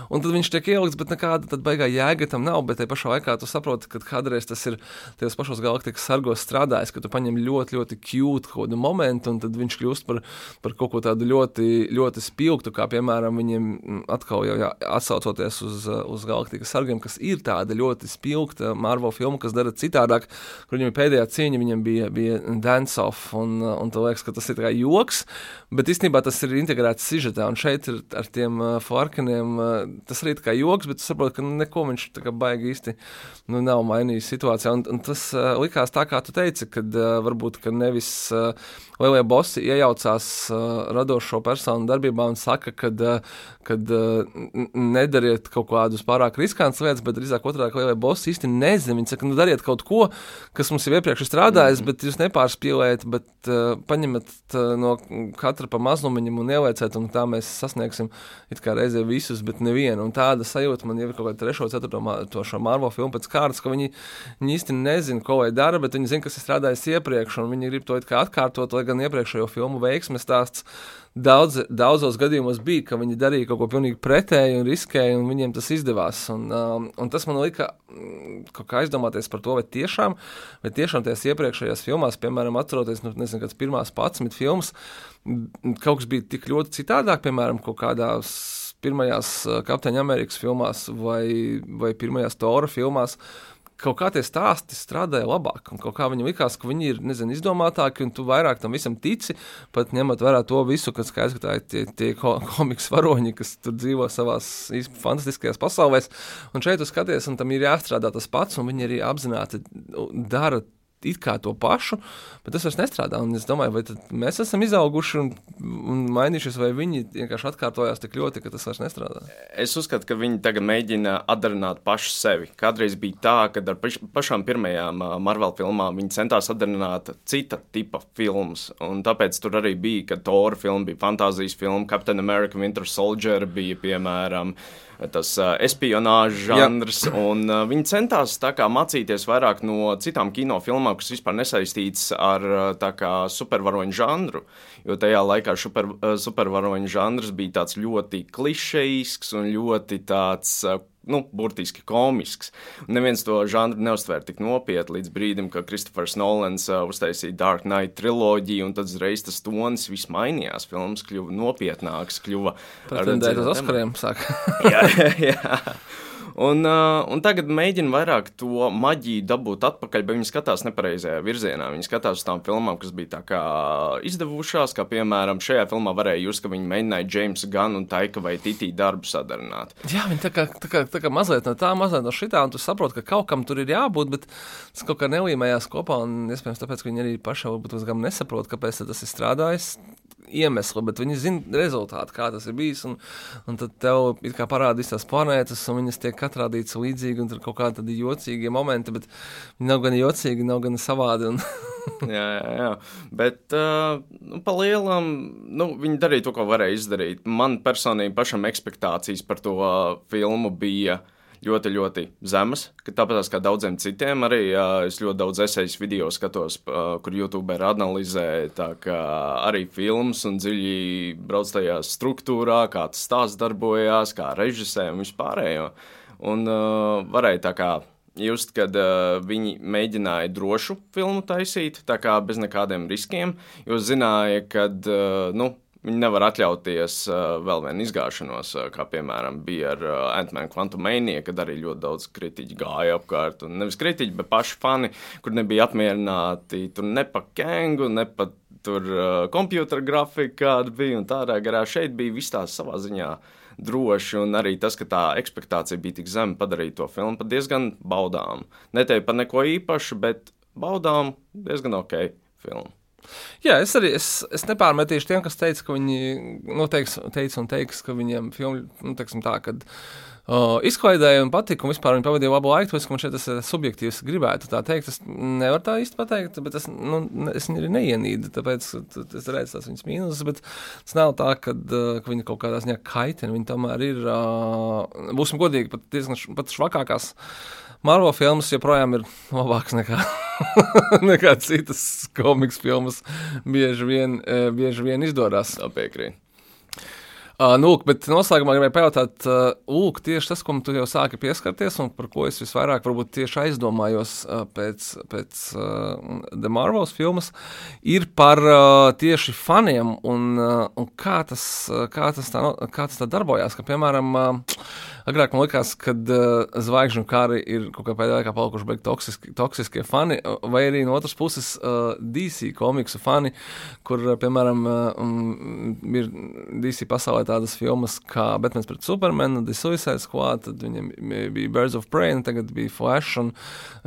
Un tad viņš tiek ielikts, bet nekāda baigā jēga tam nav, bet te pašā laikā tu saproti, ka kādreiz tas ir tajos pašos galaktikas sargos strādājis, ka tu paņem ļoti, ļoti cute kaut kādu momentu, un tad viņš kļūst par, par kaut ko tādu ļoti, ļoti spilgtu, kā piemēram viņiem atkal jau jā, atsauc atsaucoties uz, uz Galaktikas sargiem, kas ir tāda ļoti spilgta Marvel filma, kas dara citādāk, kur viņam pēdējā cīņa viņam bija, bija dance off, un, un tu liekas, ka tas ir tikai joks, bet īstenībā tas ir integrēts sižetā, un šeit ir ar tiem uh, flarkeniem, uh, tas arī tikai joks, bet tu saproti, ka neko viņš tā kā baigi īsti nu, nav mainījis situācijā, un, un tas uh, likās tā, kā tu teici, kad varbūt, ka nevis uh, lielie bosi iejaucās uh, radošo personu darbībā un saka, kad, uh, uh, nedariet kaut kādus pārāk riskantus lietas, bet drīzāk otrādi, ka lielie bosi īsti nezina. Viņi saka, nu dariet kaut ko, kas mums jau iepriekš ir strādājis, mm -hmm. bet jūs nepārspīlējat, bet uh, paņemat uh, no katra pa mazlumiņam un ielieciet, un tā mēs sasniegsim it kā reizē visus, bet nevienu. Un tāda sajūta man jau ir kaut kāda trešo, ceturto to šo Marvel filmu pēc kārtas, ka viņi, viņi īsti nezina, ko lai dara, bet viņi zina, kas ir strādājis iepriekš, un viņi grib to atkārtot, lai gan iepriekšējo filmu veiksmes stāsts daudz, daudzos gadījumos bija, ka viņi darīja kaut ko pilnīgi pretēju un riskēja, un viņiem tas izdevās. Un, um, un tas man lika mm, kaut kā aizdomāties par to, vai tiešām, vai tiešām tajās iepriekšējās filmās, piemēram, atceroties, nu, nezinu, kāds pirmās pats filmas, kaut kas bija tik ļoti citādāk, piemēram, kaut kādās pirmajās uh, Kapteiņa Amerikas filmās vai, vai pirmajās Tora filmās kaut kā tie stāsti strādāja labāk. Kaut kā viņam likās, ka viņi ir nezinu, izdomātāki, un tu vairāk tam visam tici. Pat ņemot vērā to visu, kas aizskatāja tie, tie komiks varoņi, kas tur dzīvo savās fantastiskajās pasaulēs. Un šeit tu skaties, un tam ir jāstrādā tas pats, un viņi arī apzināti dara it kā to pašu, bet tas vairs nestrādā. Un es domāju, vai mēs esam izauguši un, un mainījušies, vai viņi vienkārši atkārtojās tik ļoti, ka tas vairs nestrādā. Es uzskatu, ka viņi tagad mēģina atdarināt pašu sevi. Kādreiz bija tā, ka ar paš, pašām pirmajām Marvel filmām viņi centās atdarināt cita tipa filmas. Un tāpēc tur arī bija, ka Tora filma bija fantāzijas filma, Captain America Winter Soldier bija piemēram. Uh, tas espionāžas žanrs. Un, viņi centās kā, mācīties vairāk no citām kinofilmām, kas vispār nesaistītas ar kā, supervaroņu žanru. Jo tajā laikā super, supervaroņu žanrs bija ļoti klišejisks un ļoti tāds. Nu, burtiski komisks. Neviens to žanru neuztvēra tik nopietni līdz brīdim, kad Kristofers Nolans uh, uztaisīja Dark Knight triloģiju, un tad uzreiz tas tonis viss mainījās. Filmas kļuva nopietnāks, kļuva tādiem uz Oskariem. jā, jā. Un, uh, un tagad mēģina vairāk to maģiju dabūt atpakaļ, bet viņi skatās nepareizajā virzienā. Viņi skatās uz tām filmām, kas bija tā kā izdevušās, kā piemēram šajā filmā varēja just, ka viņi mēģināja Jamesu Ganu un Taika vai Titī darbu sadarināt. Jā, viņi tā kā, tā kā, tā kā mazliet no tā, mazliet no šitā, un tu saproti, ka kaut kam tur ir jābūt, bet tas kaut kā nelīmējās kopā, un iespējams tāpēc, ka viņi arī paši varbūt gam nesaprot, kāpēc tas ir strādājis iemeslu, bet viņi zina rezultātu, kā tas ir bijis. Un, un tad tev ir kā parādīs tās planētas, un viņas tiek atrādītas līdzīgi, un tur kaut kādi tādi jocīgi momenti, bet viņi nav gan jocīgi, nav gan savādi. Un... jā, jā, jā. Bet uh, nu, pa lielam nu, viņi darīja to, ko varēja izdarīt. Man personīgi pašam expectācijas par to uh, filmu bija. Uh, ļoti, ļoti zemas. Tāpēc, kā daudziem citiem, arī es ļoti daudz esejas video skatos, kur YouTube analizē arī filmas un dziļi brauc tajā struktūrā, kā tas stāsts darbojās, kā režisē un vispārējo. Un uh, varēja tā kā just, kad uh, viņi mēģināja drošu filmu taisīt, tā kā bez nekādiem riskiem, jo zināja, ka, uh, nu, Viņi nevar atļauties uh, vēl vienu izgāšanos, uh, kā piemēram bija ar uh, Ant-Man Quantum Mania, kad arī ļoti daudz kritiķu gāja apkārt. Un nevis kritiķi, bet paši fani, kur nebija apmierināti ne pa kēngu, ne pa tur uh, kompjutora grafika, kāda bija un tādā garā. Šeit bija viss tās savā ziņā droši, un arī tas, ka tā expectācija bija tik zema, padarīja to filmu pat diezgan baudām. Neteicu par neko īpašu, bet baudām diezgan ok filmu. Jā, es arī es, es nepārmetīšu tiem, kas teica, ka viņi nu, teiks, teica un teiks, ka viņiem filmu, nu, teiksim tā, kad Uh, izklaidēja un patika, un vispār viņi pavadīja labu laiku. Tāpēc, man šeit tas ir subjektīvs, gribētu tā teikt. Es nevaru tā īsti pateikt, bet es, nu, es viņu arī neienīdu. Tāpēc es redzu tās viņas mīnusus, bet tas nav tā, ka, ka viņi kaut kādā ziņā kaitina. Viņi tomēr ir, uh, būsim godīgi, pat diezgan pat švakākās. Marvel filmas joprojām ir labākas nekā, nekā citas komiks filmas. Bieži vien, bieži vien izdodas. Piekrīt. Uh, nu, bet noslēgumā gribēju pajautāt, uh, lūk, tieši tas, ko tu jau sāki pieskarties, un par ko es visvairāk varbūt tieši aizdomājos uh, pēc, pēc uh, The Marvels filmas, ir par uh, tieši faniem un, uh, un kā, tas, uh, kā, tas tā, kā tas tā darbojās. Ka, piemēram, uh, Agrāk man likās, ka uh, zvaigžņu kari ir kaut kādā veidā palikuši beigti toksiski, toksiskie fani, vai arī no otras puses uh, DC komiksu fani, kur, uh, piemēram, uh, ir DC pasaulē tādas filmas kā Batman pret Supermanu, The Suicide Squad, tad viņiem bija Birds of Prey, tagad bija Flash un,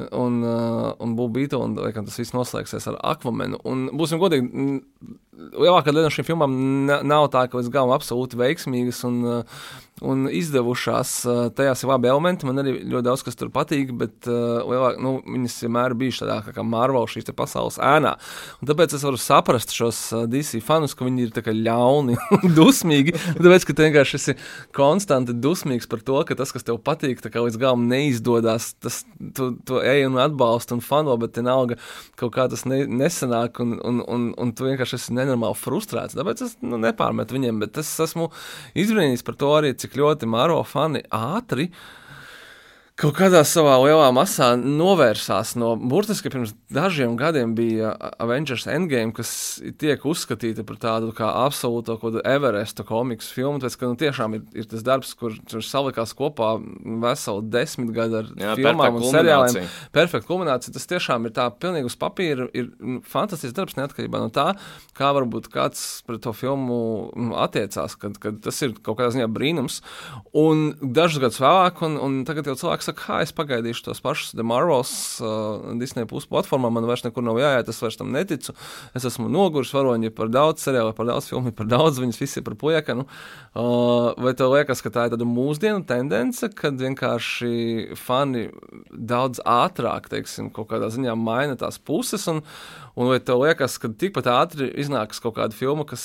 un, uh, un Bull Beetle, un laikam tas viss noslēgsies ar Aquamanu. Un būsim godīgi, lielākā daļa no šīm filmām nav tā, ka līdz galam absolūti veiksmīgas un uh, un izdevušās. Eh, tajās ir labi elementi, man arī ļoti daudz kas tur patīk, bet uh, lielāk, nu, viņas vienmēr bijušas tādā kā, kā Marvel šīs pasaules ēnā. Un tāpēc es varu saprast šos eh, DC fanus, ka viņi ir ļauni un dusmīgi. Tāpēc, ka tu vienkārši esi konstanti dusmīgs par to, ka tas, kas tev patīk, līdz galam neizdodas. Tas, tu, tu ej un atbalsti un fano, bet vienalga kaut kā tas ne, nesanāk, un, un, un, un tu vienkārši esi nenormāli frustrēts. Tāpēc es nu, nepārmetu viņiem, bet es esmu izbrīnījis par to arī, cik ļoti Māro fani ātri uh, kaut kādā savā lielā masā novērsās no burtiski pirms dažiem gadiem bija Avengers Endgame, kas tiek uzskatīta par tādu kā absolūto Everesta komiksu filmu. Tāpēc, ka nu, tiešām ir, ir tas darbs, kur tur salikās kopā veseli desmit gadi ar Jā, filmām un seriāliem. Perfekta kulminācija. Tas tiešām ir tā pilnīgi uz papīra. Ir nu, fantastisks darbs neatkarībā no tā, kā varbūt kāds pret to filmu nu, attiecās, kad, kad tas ir kaut kādā ziņā brīnums. Un dažus gadus vēlāk, un, un tagad jau cilvēks saka, kā es pagaidīšu tos pašus The Marvels, uh, Disney plus platformā, man vairs nekur nav jāiet, es vairs tam neticu. Es esmu noguris, varoņi par daudz seriālu, par daudz filmu, par daudz, viņas visi ir par puekanu. Uh, vai tev liekas, ka tā ir tāda mūsdienu tendence, kad vienkārši fani daudz ātrāk, teiksim, kaut kādā ziņā maina tās puses, un, Un vai tev liekas, ka tikpat ātri iznāks kaut kāda filma, kas,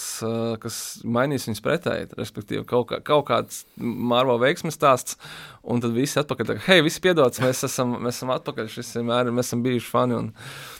kas mainīs viņas pretēji? Respektīvi, kaut, kā, kaut kāds Marvel veiksmes stāsts, un tad visi atpakaļ. Tā, hei, visi piedodas, mēs esam, mēs esam atpakaļ. Šis vienmēr mēs esam bijuši fani. Un,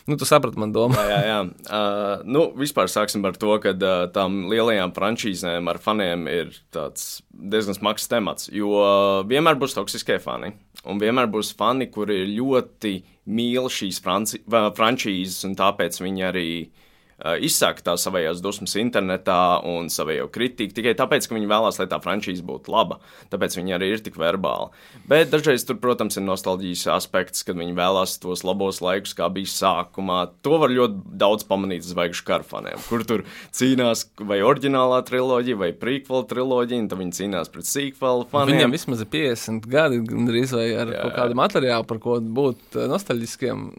nu, tu saprati man domu. jā, jā, jā. Uh, nu, vispār sāksim ar to, ka uh, tām lielajām frančīzēm ar faniem ir diezgan smags temats. Jo uh, vienmēr būs toksiskie fani. Un vienmēr būs fani, kuri ir ļoti mīl šīs frančīzes, un tāpēc viņi arī uh, izsaka tās savējās dusmas internetā un savējo kritiku tikai tāpēc, ka viņi vēlās, lai tā frančīze būtu laba. Tāpēc viņi arī ir tik verbāli. Bet dažreiz tur, protams, ir nostalģijas aspekts, kad viņi vēlās tos labos laikus, kā bija sākumā. To var ļoti daudz pamanīt zvaigžņu karfaniem, kur tur cīnās vai oriģinālā triloģija vai prequel triloģija, un tad viņi cīnās pret sequel faniem. Viņam vismaz ir 50 gadi, gandrīz vai ar jā, kaut kādu materiālu, par ko būt uh, nostalģiskiem.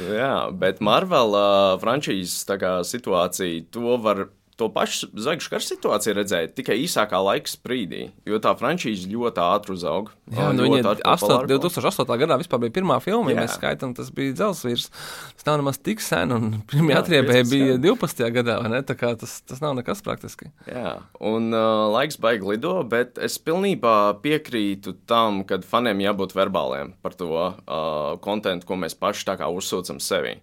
Jā, bet Marvel uh, frančīzes situācija, to var to pašu zvaigžņu kara situāciju redzēt tikai īsākā laika sprīdī, jo tā frančīze ļoti ātri uzauga. Jā, nu viņa 8, 2008. gadā vispār bija pirmā filma, ja mēs skaitām, tas bija dzelzceļš. Tas nav nemaz tik sen, un pirmie atriebēji bija 12. gadā, vai ne? Tā kā tas, tas nav nekas praktiski. Jā, un uh, laiks baigi lido, bet es pilnībā piekrītu tam, ka faniem jābūt verbāliem par to uh, kontentu, ko mēs paši tā kā uzsūcam sevi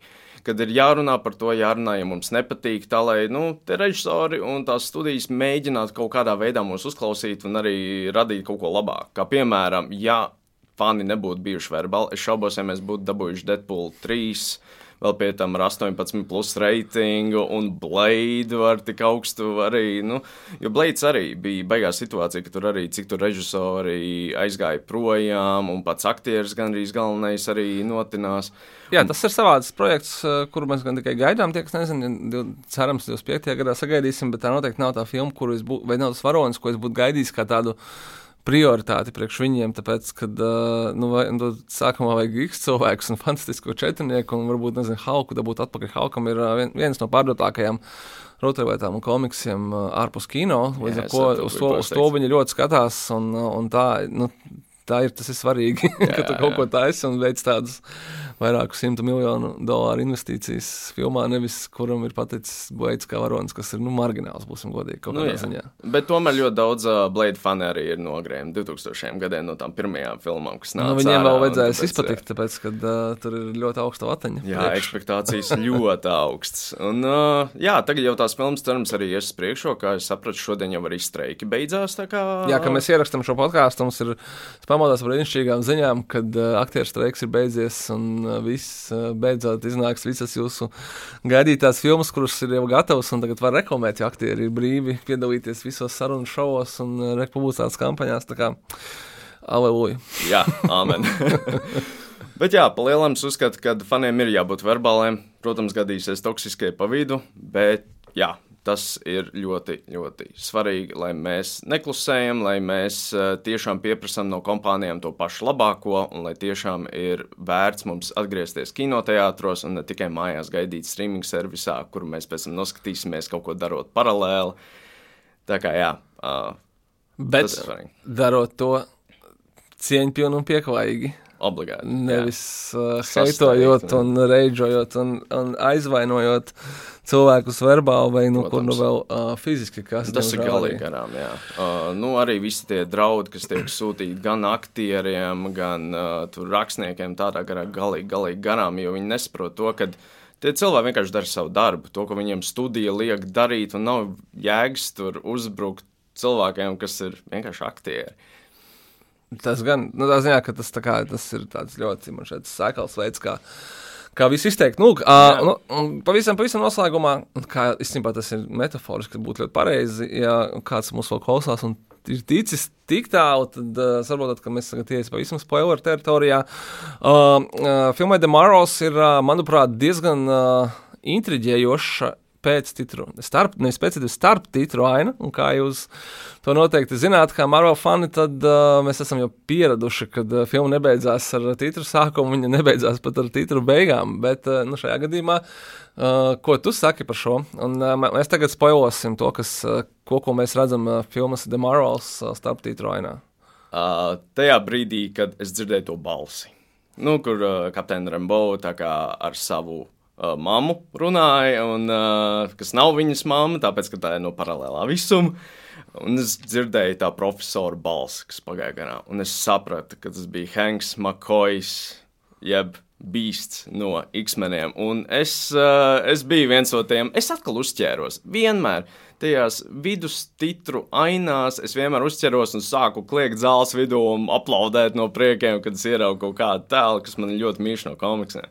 kad ir jārunā par to, jārunā, ja mums nepatīk, tā lai nu, režisori un tās studijas mēģinātu kaut kādā veidā mūs uzklausīt un arī radīt kaut ko labāku. Kā piemēram, ja fani nebūtu bijuši verbāli, es šaubos, ja mēs būtu dabūjuši Deadpool 3 vēl pie tam ar 18 plus reitingu, un Blade var tik augstu arī, nu, jo Blades arī bija beigās situācija, ka tur arī cik tur režisori aizgāja projām, un pats aktieris gandrīz galvenais arī notinās. Jā, tas ir savāds projekts, eh, kuru mēs gan tikai gaidām. Tie, kas nezina, cerams, 25. gadā sagaidīsim, bet tā noteikti nav tā filma, kuru es būtu, vai nav tas varonis, ko es būtu gaidījis kā tādu prioritāti priekš viņiem, tāpēc, ka nu, vai, nu, sākumā vajag X cilvēkus un fantastisko četrnieku, un varbūt, nezinu, Hauku dabūt atpakaļ. Haukam ir viens no pārdotākajiem rotaļlietām un komiksiem ārpus kino, līdz ar ko uz to, uz to viņi ļoti skatās, un, un tā, nu, tā ir, tas ir svarīgi, jā, ka tu kaut jā. ko taisi un veic tādus vairāku simtu miljonu dolāru investīcijas filmā, nevis kuram ir paticis Blades kā varonis, kas ir nu, margināls, būsim godīgi. Nu, ziņā. Bet tomēr ļoti daudz uh, Blade fani arī ir nogrēmi 2000. gadiem no tām pirmajām filmām, kas nāca. Nu, viņiem vēl vajadzēja izpatikt, tāpēc, ka uh, tur ir ļoti augsta vataņa. Jā, priekš. ekspektācijas ļoti augstas. Un, uh, jā, tagad jau tās filmas, cerams, arī ies priekšā, kā es sapratu, šodien jau arī streiki beidzās. Kā... Jā, ka mēs ierakstām šo podkāstu, mums ir pamodās par brīnišķīgām ziņām, kad uh, aktieru streiks ir beidzies un viss beidzot iznāks visas jūsu gaidītās filmas, kuras ir jau gatavas un tagad var reklamēt, ja aktieri ir brīvi piedalīties visos sarunu šovos un republicātas kampaņās. Tā kā aleluja. Jā, amen. Bet jā, palielam es uzskatu, ka faniem ir jābūt verbāliem. Protams, gadīsies toksiskie pa vidu, bet jā, Tas ir ļoti, ļoti svarīgi, lai mēs neklusējam, lai mēs eh, tiešām pieprasām no kompānijām to pašu labāko, un lai tiešām ir vērts mums atgriezties kinoteātros un ne tikai mājās gaidīt streaming servisā, kur mēs pēc tam noskatīsimies kaut ko darot paralēli. Tā kā jā, uh, bet darot to cieņpilni un pieklājīgi. Obligāti. Nevis uh, heitojot un reidžojot un, un aizvainojot cilvēkus verbāli vai nu, kur nu vēl uh, fiziski. Kas, Tas ir galīgi garām, jā. Uh, nu, arī visi tie draudi, kas tiek sūtīti gan aktieriem, gan uh, rakstniekiem, tādā garā galīgi, galīgi garām, jo viņi nesaprot to, ka tie cilvēki vienkārši dara savu darbu, to, ko viņiem studija liek darīt, un nav jēgas tur uzbrukt cilvēkiem, kas ir vienkārši aktieri. Tas gan, nu, tā ziņā, ka tas, kā, tas ir ļoti sakals veids, kā, kā viss izteikt. Nu, uh, nu, pavisam, pavisam noslēgumā, kā īstenībā tas ir metaforiski, būtu ļoti pareizi, ja kāds mūs vēl klausās un ir ticis tik tālu, tad uh, varbūt, ka mēs tagad iesim pavisam spoiler teritorijā. Uh, uh, filmai The Marvels ir, uh, manuprāt, diezgan uh, intriģējoša pēctitru, starp, nevis pēctitru, starp titru aina. Un kā jūs to noteikti zināt, kā Marvel fani, tad uh, mēs esam jau pieraduši, ka uh, filma nebeidzās ar titru sākumu, viņa nebeidzās pat ar titru beigām. Bet uh, nu, šajā gadījumā, uh, ko tu saki par šo? Un, uh, mēs tagad spoilosim to, kas, uh, ko, ko mēs redzam uh, filmas The Marvels uh, starp titru ainā. Uh, tajā brīdī, kad es dzirdēju to balsi, nu, kur uh, kapteinis Rambo ar savu uh, mammu runāja, un, uh, kas nav viņas mamma, tāpēc, ka tā ir no paralēlā visuma. Un es dzirdēju tā profesora balsi, kas pagāja garām. Un es sapratu, ka tas bija Hanks McCoys, jeb Beasts no X-meniem. Un es, uh, es biju viens no tiem, es atkal uzķēros. Vienmēr tajās vidustitru ainās es vienmēr uzķeros un sāku kliegt zāles vidū un aplaudēt no priekiem, kad es ieraugu kaut kādu tēlu, kas man ļoti mīļš no komiksiem.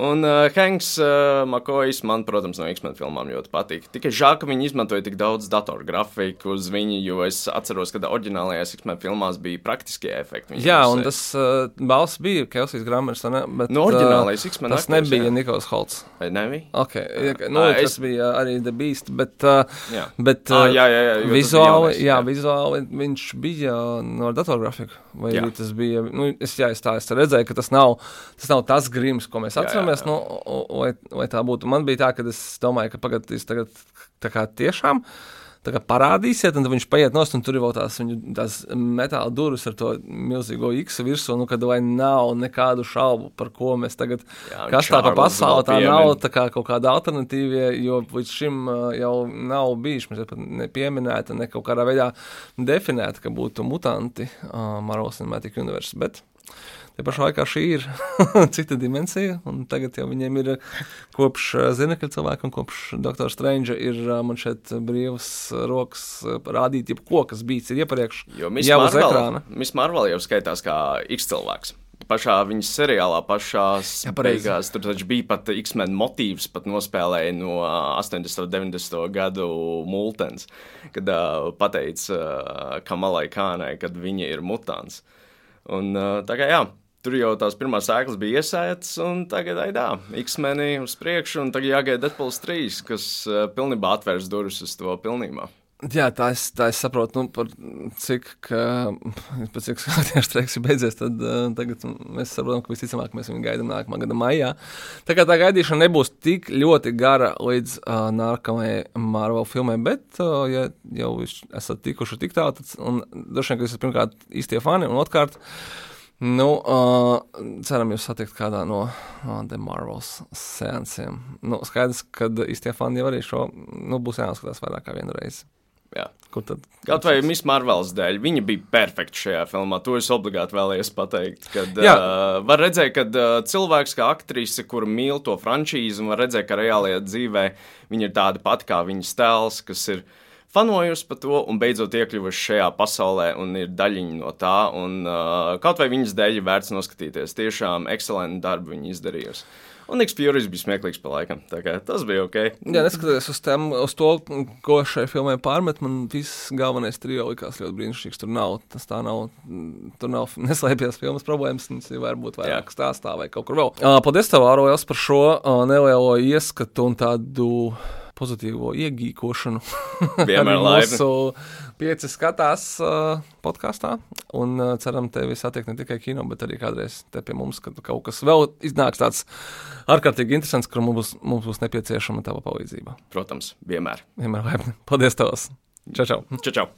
Un uh, Hanks uh, Makojs man, protams, no X-Men filmām ļoti patīk. Tikai žēl, ka viņi izmantoja tik daudz datorgrafiku uz viņu, jo es atceros, ka oriģinālajās X-Men filmās bija praktiskie efekti. Jā, un tas uh, balss bija Kelsijas Gramers, ne? Bet, no oriģinālais X-Men. Tas aktors, nebija jā. Nikolaus Holts. Nebija? Ok, jā, nu, à, tas es... bija arī The Beast, bet, uh, jā. bet uh, à, jā, jā, jā, vizuāli, jaunais, jā, jā. vizuāli viņš bija no datorgrafiku. Vai jā. tas bija, nu, es, jā, es tā es redzēju, ka tas nav tas, nav tas grims, ko mēs atceramies. Jā. Nu, lai, lai tā būtu. Man bija tā, ka es domāju, ka pagad, tagad tā kā tiešām. Tā kā parādīsiet, un viņš paiet nost, un tur ir vēl tās, tās metāla durvis ar to milzīgo X virsmu, nu, kad vai nav nekādu šaubu, par ko mēs tagad, Jā, kas tā pa pasauli, tā nav tā kā kaut kāda alternatīva, jo līdz šim uh, jau nav bijuši, mēs pat nepieminēta, ne kaut kādā veidā definēta, ka būtu mutanti uh, Marvel Cinematic Universe, bet Te pašā laikā šī ir cita dimensija, un tagad jau viņiem ir kopš zinekļa cilvēka un kopš doktora Strange ir man šeit brīvas rokas rādīt jebko, kas bijis iepriekš jau uz ekrāna. Miss Marvel jau skaitās kā X cilvēks pašā viņas seriālā, pašā beigās. Tur taču bija pat X-Men motīvs, pat nospēlēja no 80. un 90. gadu multens, kad uh, pateica uh, Kamalai Kānai, kad viņa ir mutants. Un, uh, tā kā jā, Tur jau tās pirmās sēklas bija iesētas, un tagad aidā, X-menī uz priekšu, un tagad jāgaida Deadpool 3, kas uh, pilnībā atvērs durvis uz to pilnībā. Jā, tā es, tā es saprotu, nu, par cik, ka, pēc cik tieši streiks ir beidzies, tad uh, tagad mēs saprotam, ka visticamāk mēs viņu gaidām nākamā gada maijā. Tā kā tā gaidīšana nebūs tik ļoti gara līdz uh, nākamajai Marvel filmai, bet, uh, ja jau esat tikuši tik tālu, tad, un droši vien, ka esat pirmkārt īstie fani, un otrkārt, Nu, uh, ceram, jūs satikt kādā no uh, The Marvels sēnciem. Nu, skaidrs, ka īstie fani jau arī šo nu, būs jāskatās vairāk kā vienu reizi. Jā. Kur tad? Kaut vai Miss Marvels dēļ. Viņa bija perfekta šajā filmā. To es obligāti vēlējos pateikt. Kad, Jā. uh, var redzēt, ka uh, cilvēks, kā aktrise, kur mīl to frančīzi, un var redzēt, ka reālajā dzīvē viņa ir tāda pati kā viņas tēls, kas ir fanojusi par to un beidzot iekļuvuši šajā pasaulē un ir daļiņa no tā. Un, uh, kaut vai viņas dēļ vērts noskatīties. Tiešām ekscelentu darbu viņa izdarījusi. Un Niks Furijs bija smieklīgs pa laikam. Tas bija ok. Jā, neskatoties uz, tēm, uz to, ko šai filmai pārmet, man viss galvenais trijo likās ļoti brīnišķīgs. Tur nav, tas tā nav, tur nav neslēpjas filmas problēmas, viņas ir varbūt vairāk stāstā vai kaut kur vēl. Uh, paldies tev, Ārojās, par šo uh, nelielo ieskatu un tādu pozitīvo iegīkošanu. Vienmēr laipni. Pieci skatās uh, podkāstā un uh, ceram tevi satikt ne tikai kino, bet arī kādreiz te pie mums, kad kaut kas vēl iznāks tāds ārkārtīgi interesants, kur mums būs, mums būs nepieciešama tava palīdzība. Protams, vienmēr. Vienmēr laipni. Paldies tev! Čau, čau! čau, čau.